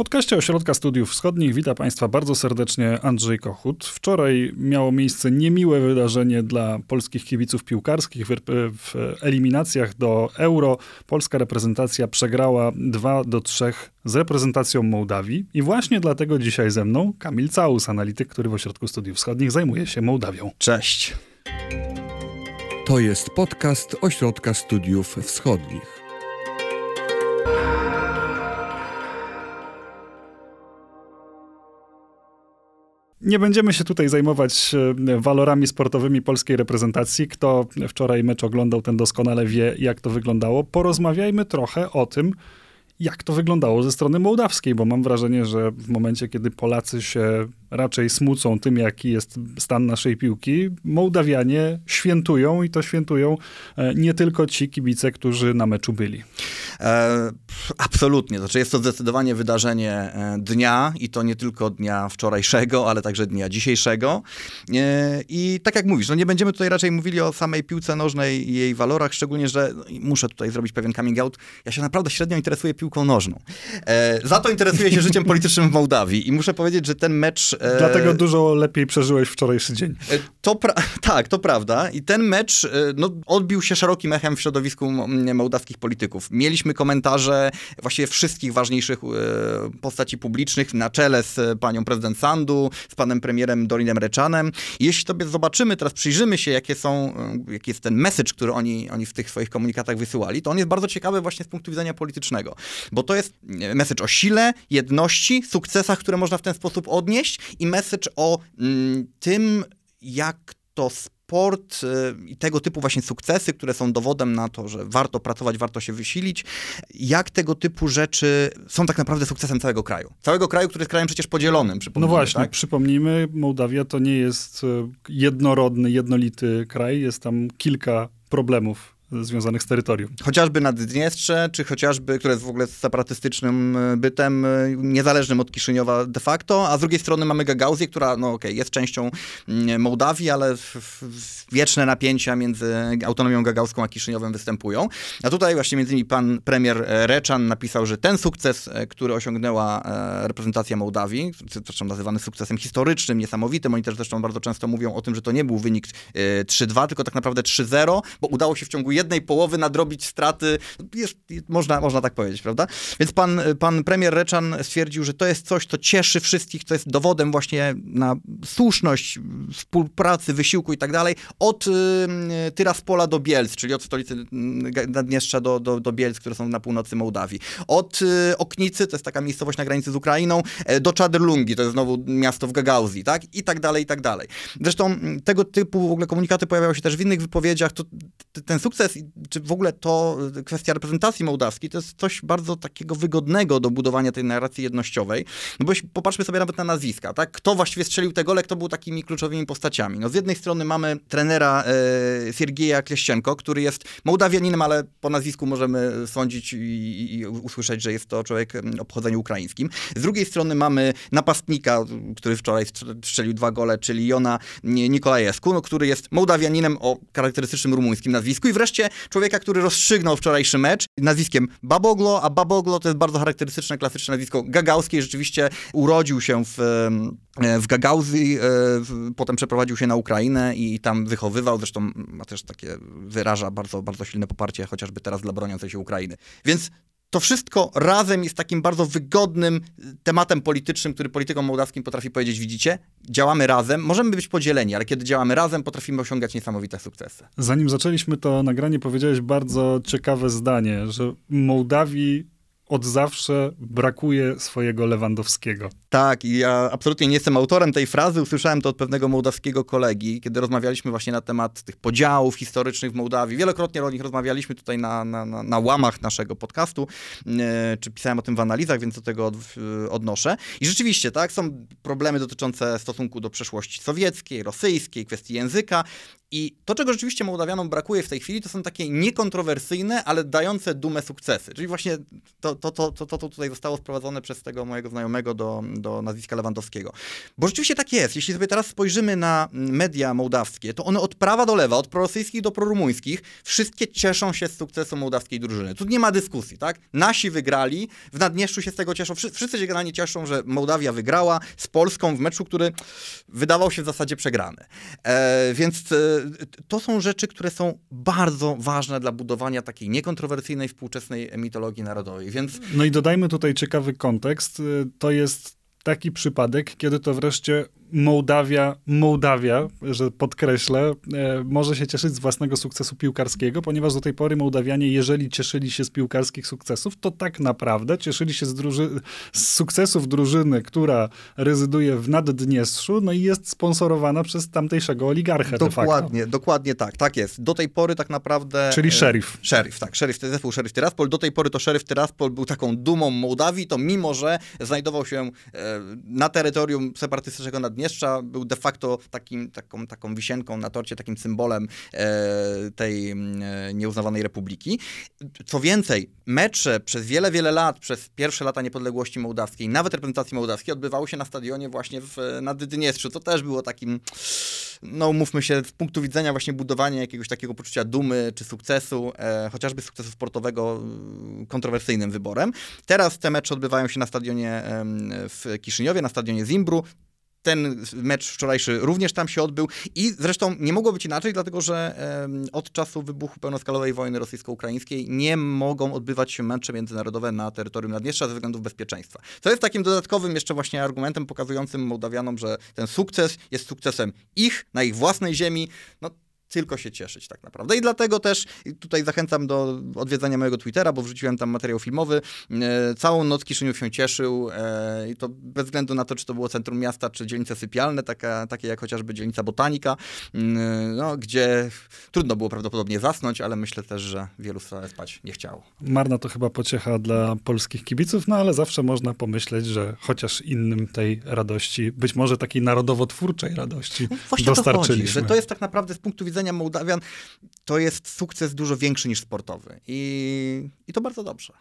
podcaście Ośrodka Studiów Wschodnich wita Państwa bardzo serdecznie Andrzej Kochut. Wczoraj miało miejsce niemiłe wydarzenie dla polskich kibiców piłkarskich. W, w eliminacjach do Euro polska reprezentacja przegrała 2 do 3 z reprezentacją Mołdawii. I właśnie dlatego dzisiaj ze mną Kamil Caus, analityk, który w Ośrodku Studiów Wschodnich zajmuje się Mołdawią. Cześć. To jest podcast Ośrodka Studiów Wschodnich. Nie będziemy się tutaj zajmować e, walorami sportowymi polskiej reprezentacji. Kto wczoraj mecz oglądał, ten doskonale wie, jak to wyglądało. Porozmawiajmy trochę o tym, jak to wyglądało ze strony mołdawskiej, bo mam wrażenie, że w momencie, kiedy Polacy się raczej smucą tym, jaki jest stan naszej piłki, Mołdawianie świętują i to świętują e, nie tylko ci kibice, którzy na meczu byli. E, absolutnie. Znaczy jest to zdecydowanie wydarzenie e, dnia i to nie tylko dnia wczorajszego, ale także dnia dzisiejszego. E, I tak jak mówisz, no nie będziemy tutaj raczej mówili o samej piłce nożnej i jej walorach, szczególnie, że muszę tutaj zrobić pewien coming out. Ja się naprawdę średnio interesuję piłką nożną. E, za to interesuję się życiem politycznym w Mołdawii i muszę powiedzieć, że ten mecz... E, Dlatego dużo lepiej przeżyłeś wczorajszy dzień. E, to tak, to prawda. I ten mecz no, odbił się szerokim echem w środowisku mołdawskich polityków. Mieliśmy komentarze właściwie wszystkich ważniejszych e, postaci publicznych na czele z panią prezydent Sandu, z panem premierem Dorinem Reczanem. jeśli sobie zobaczymy, teraz przyjrzymy się, jakie są, e, jaki jest ten message, który oni, oni w tych swoich komunikatach wysyłali, to on jest bardzo ciekawy właśnie z punktu widzenia politycznego, bo to jest e, message o sile, jedności, sukcesach, które można w ten sposób odnieść i message o mm, tym, jak to sport y, i tego typu właśnie sukcesy, które są dowodem na to, że warto pracować, warto się wysilić, jak tego typu rzeczy są tak naprawdę sukcesem całego kraju. Całego kraju, który jest krajem przecież podzielonym. No właśnie, tak? przypomnijmy, Mołdawia to nie jest y, jednorodny, jednolity kraj, jest tam kilka problemów związanych z terytorium. Chociażby Naddniestrze, czy chociażby, które jest w ogóle separatystycznym e, bytem, e, niezależnym od Kiszyniowa de facto, a z drugiej strony mamy Gagauzję, która, no okay, jest częścią mm, Mołdawii, ale wieczne napięcia między autonomią gagauską a Kiszyniowem występują. A tutaj właśnie między innymi pan premier e, Reczan napisał, że ten sukces, który osiągnęła reprezentacja Mołdawii, zresztą nazywany sukcesem historycznym, niesamowitym, oni też zresztą bardzo często mówią o tym, że to nie był wynik 3-2, tylko tak naprawdę 3-0, bo udało się w ciągu jednej połowy nadrobić straty, jest, można, można tak powiedzieć, prawda? Więc pan, pan premier Reczan stwierdził, że to jest coś, co cieszy wszystkich, to jest dowodem właśnie na słuszność współpracy, wysiłku i tak dalej, od y, Tyraspola do Bielc, czyli od stolicy Naddniestrza do, do, do Bielc, które są na północy Mołdawii. Od y, Oknicy, to jest taka miejscowość na granicy z Ukrainą, e, do Czaderlungi, to jest znowu miasto w Gagauzji, tak? I tak dalej, i tak dalej. Zresztą tego typu w ogóle komunikaty pojawiały się też w innych wypowiedziach. To, ten sukces czy w ogóle to kwestia reprezentacji mołdawskiej, to jest coś bardzo takiego wygodnego do budowania tej narracji jednościowej. No bo popatrzmy sobie nawet na nazwiska, tak? Kto właściwie strzelił te gole, kto był takimi kluczowymi postaciami. No z jednej strony mamy trenera e, Siergieja Kleścienko, który jest Mołdawianinem, ale po nazwisku możemy sądzić i, i, usłyszeć, że jest to człowiek o pochodzeniu ukraińskim. Z drugiej strony mamy napastnika, który wczoraj strzelił dwa gole, czyli Jona Nikolajewsku, no, który jest Mołdawianinem o charakterystycznym rumuńskim nazwisku i wreszcie człowieka, który rozstrzygnął wczorajszy mecz nazwiskiem Baboglo, a Baboglo to jest bardzo charakterystyczne, klasyczne nazwisko gagauskie. Rzeczywiście urodził się w, w Gagauzji, e, potem przeprowadził się na Ukrainę i tam wychowywał. Zresztą ma też takie, wyraża bardzo, bardzo silne poparcie chociażby teraz dla broniącej się Ukrainy. Więc to wszystko razem jest takim bardzo wygodnym y, tematem politycznym, który politykom mołdawskim potrafi powiedzieć, widzicie, działamy razem, możemy być podzieleni, ale kiedy działamy razem, potrafimy osiągać niesamowite sukcesy. Zanim zaczęliśmy to nagranie, powiedziałeś bardzo ciekawe zdanie, że Mołdawii od zawsze brakuje swojego Lewandowskiego. Tak, i ja absolutnie nie jestem autorem tej frazy. Usłyszałem to od pewnego mołdawskiego kolegi, kiedy rozmawialiśmy właśnie na temat tych podziałów historycznych w Mołdawii. Wielokrotnie o nich rozmawialiśmy tutaj na, na, na, na łamach naszego podcastu, e, czy pisałem o tym w analizach, więc do tego od, odnoszę. I rzeczywiście, tak, są problemy dotyczące stosunku do przeszłości sowieckiej, rosyjskiej, kwestii języka. I to, czego rzeczywiście Mołdawianom brakuje w tej chwili, to są takie niekontrowersyjne, ale dające dumę sukcesy. Czyli właśnie to, to, to, to, to tutaj zostało sprowadzone przez tego mojego znajomego do, do nazwiska Lewandowskiego. Bo rzeczywiście tak jest. Jeśli sobie teraz spojrzymy na media mołdawskie, to one od prawa do lewa, od prorosyjskich do prorumuńskich, wszystkie cieszą się z sukcesu mołdawskiej drużyny. Tu nie ma dyskusji, tak? Nasi wygrali, w Naddniestrzu się z tego cieszą. Wszyscy się generalnie cieszą, że Mołdawia wygrała z Polską w meczu, który wydawał się w zasadzie przegrany. E, więc e, to są rzeczy, które są bardzo ważne dla budowania takiej niekontrowersyjnej, współczesnej mitologii narodowej. Więc... No i dodajmy tutaj ciekawy kontekst. To jest taki przypadek, kiedy to wreszcie Mołdawia, Mołdawia, że podkreślę, e, może się cieszyć z własnego sukcesu piłkarskiego, ponieważ do tej pory Mołdawianie, jeżeli cieszyli się z piłkarskich sukcesów, to tak naprawdę cieszyli się z, druży- z sukcesów drużyny, która rezyduje w Naddniestrzu, no i jest sponsorowana przez tamtejszego oligarchę Dokładnie, dokładnie tak, tak jest. Do tej pory tak naprawdę... Czyli szerif. E, szerif, tak, szerif, zespół szerif Tyraspol. Do tej pory to szerif Tyraspol był taką dumą Mołdawii, to mimo, że znajdował się e, na terytorium separatystycznego Naddniestrza, Naddniestrza był de facto takim, taką, taką wisienką na torcie, takim symbolem e, tej mm, e, nieuznawanej republiki. Co więcej, mecze przez wiele, wiele lat, przez pierwsze lata niepodległości mołdawskiej, nawet reprezentacji mołdawskiej, odbywały się na stadionie właśnie w Naddniestrzu, co też było takim, no mówmy się, z punktu widzenia właśnie budowania jakiegoś takiego poczucia dumy czy sukcesu, e, chociażby sukcesu sportowego, kontrowersyjnym wyborem. Teraz te mecze odbywają się na stadionie e, w Kiszyniowie, na stadionie Zimbru ten mecz wczorajszy również tam się odbył i zresztą nie mogło być inaczej, dlatego że od czasu wybuchu pełnoskalowej wojny rosyjsko-ukraińskiej nie mogą odbywać się mecze międzynarodowe na terytorium Naddniestrza ze względów bezpieczeństwa. To jest takim dodatkowym jeszcze właśnie argumentem pokazującym Mołdawianom, że ten sukces jest sukcesem ich, na ich własnej ziemi. No, tylko się cieszyć tak naprawdę. I dlatego też tutaj zachęcam do odwiedzania mojego Twittera, bo wrzuciłem tam materiał filmowy. E, całą noc Kiszyniów się cieszył e, i to bez względu na to, czy to było centrum miasta, czy dzielnice sypialne, taka, takie jak chociażby dzielnica Botanika, mm, no, gdzie trudno było prawdopodobnie zasnąć, ale myślę też, że wielu spać nie chciało. Marna to chyba pociecha dla polskich kibiców, no ale zawsze można pomyśleć, że chociaż innym tej radości, być może takiej narodowo-twórczej radości no Właśnie dostarczyliśmy. To chodzi, że to jest tak naprawdę z punktu widzenia widzenia Mołdawian to jest sukces dużo większy niż sportowy. I, i to bardzo dobrze.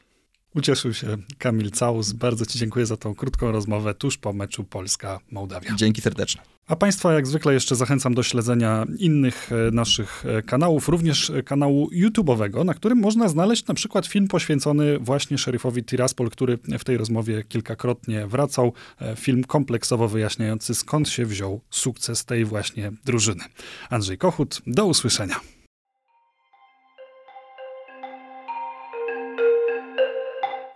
Ucieszył się Kamil Caus. Bardzo Ci dziękuję za tą krótką rozmowę tuż po meczu Polska-Mołdawia. Dzięki serdeczne. A Państwa jak zwykle jeszcze zachęcam do śledzenia innych e, naszych e, kanałów, również e, kanału YouTube'owego, na którym można znaleźć na przykład film poświęcony właśnie szeryfowi Tiraspol, który w tej rozmowie kilkakrotnie wracał. Film kompleksowo wyjaśniający skąd się wziął sukces tej właśnie drużyny. Andrzej Kochut, do usłyszenia.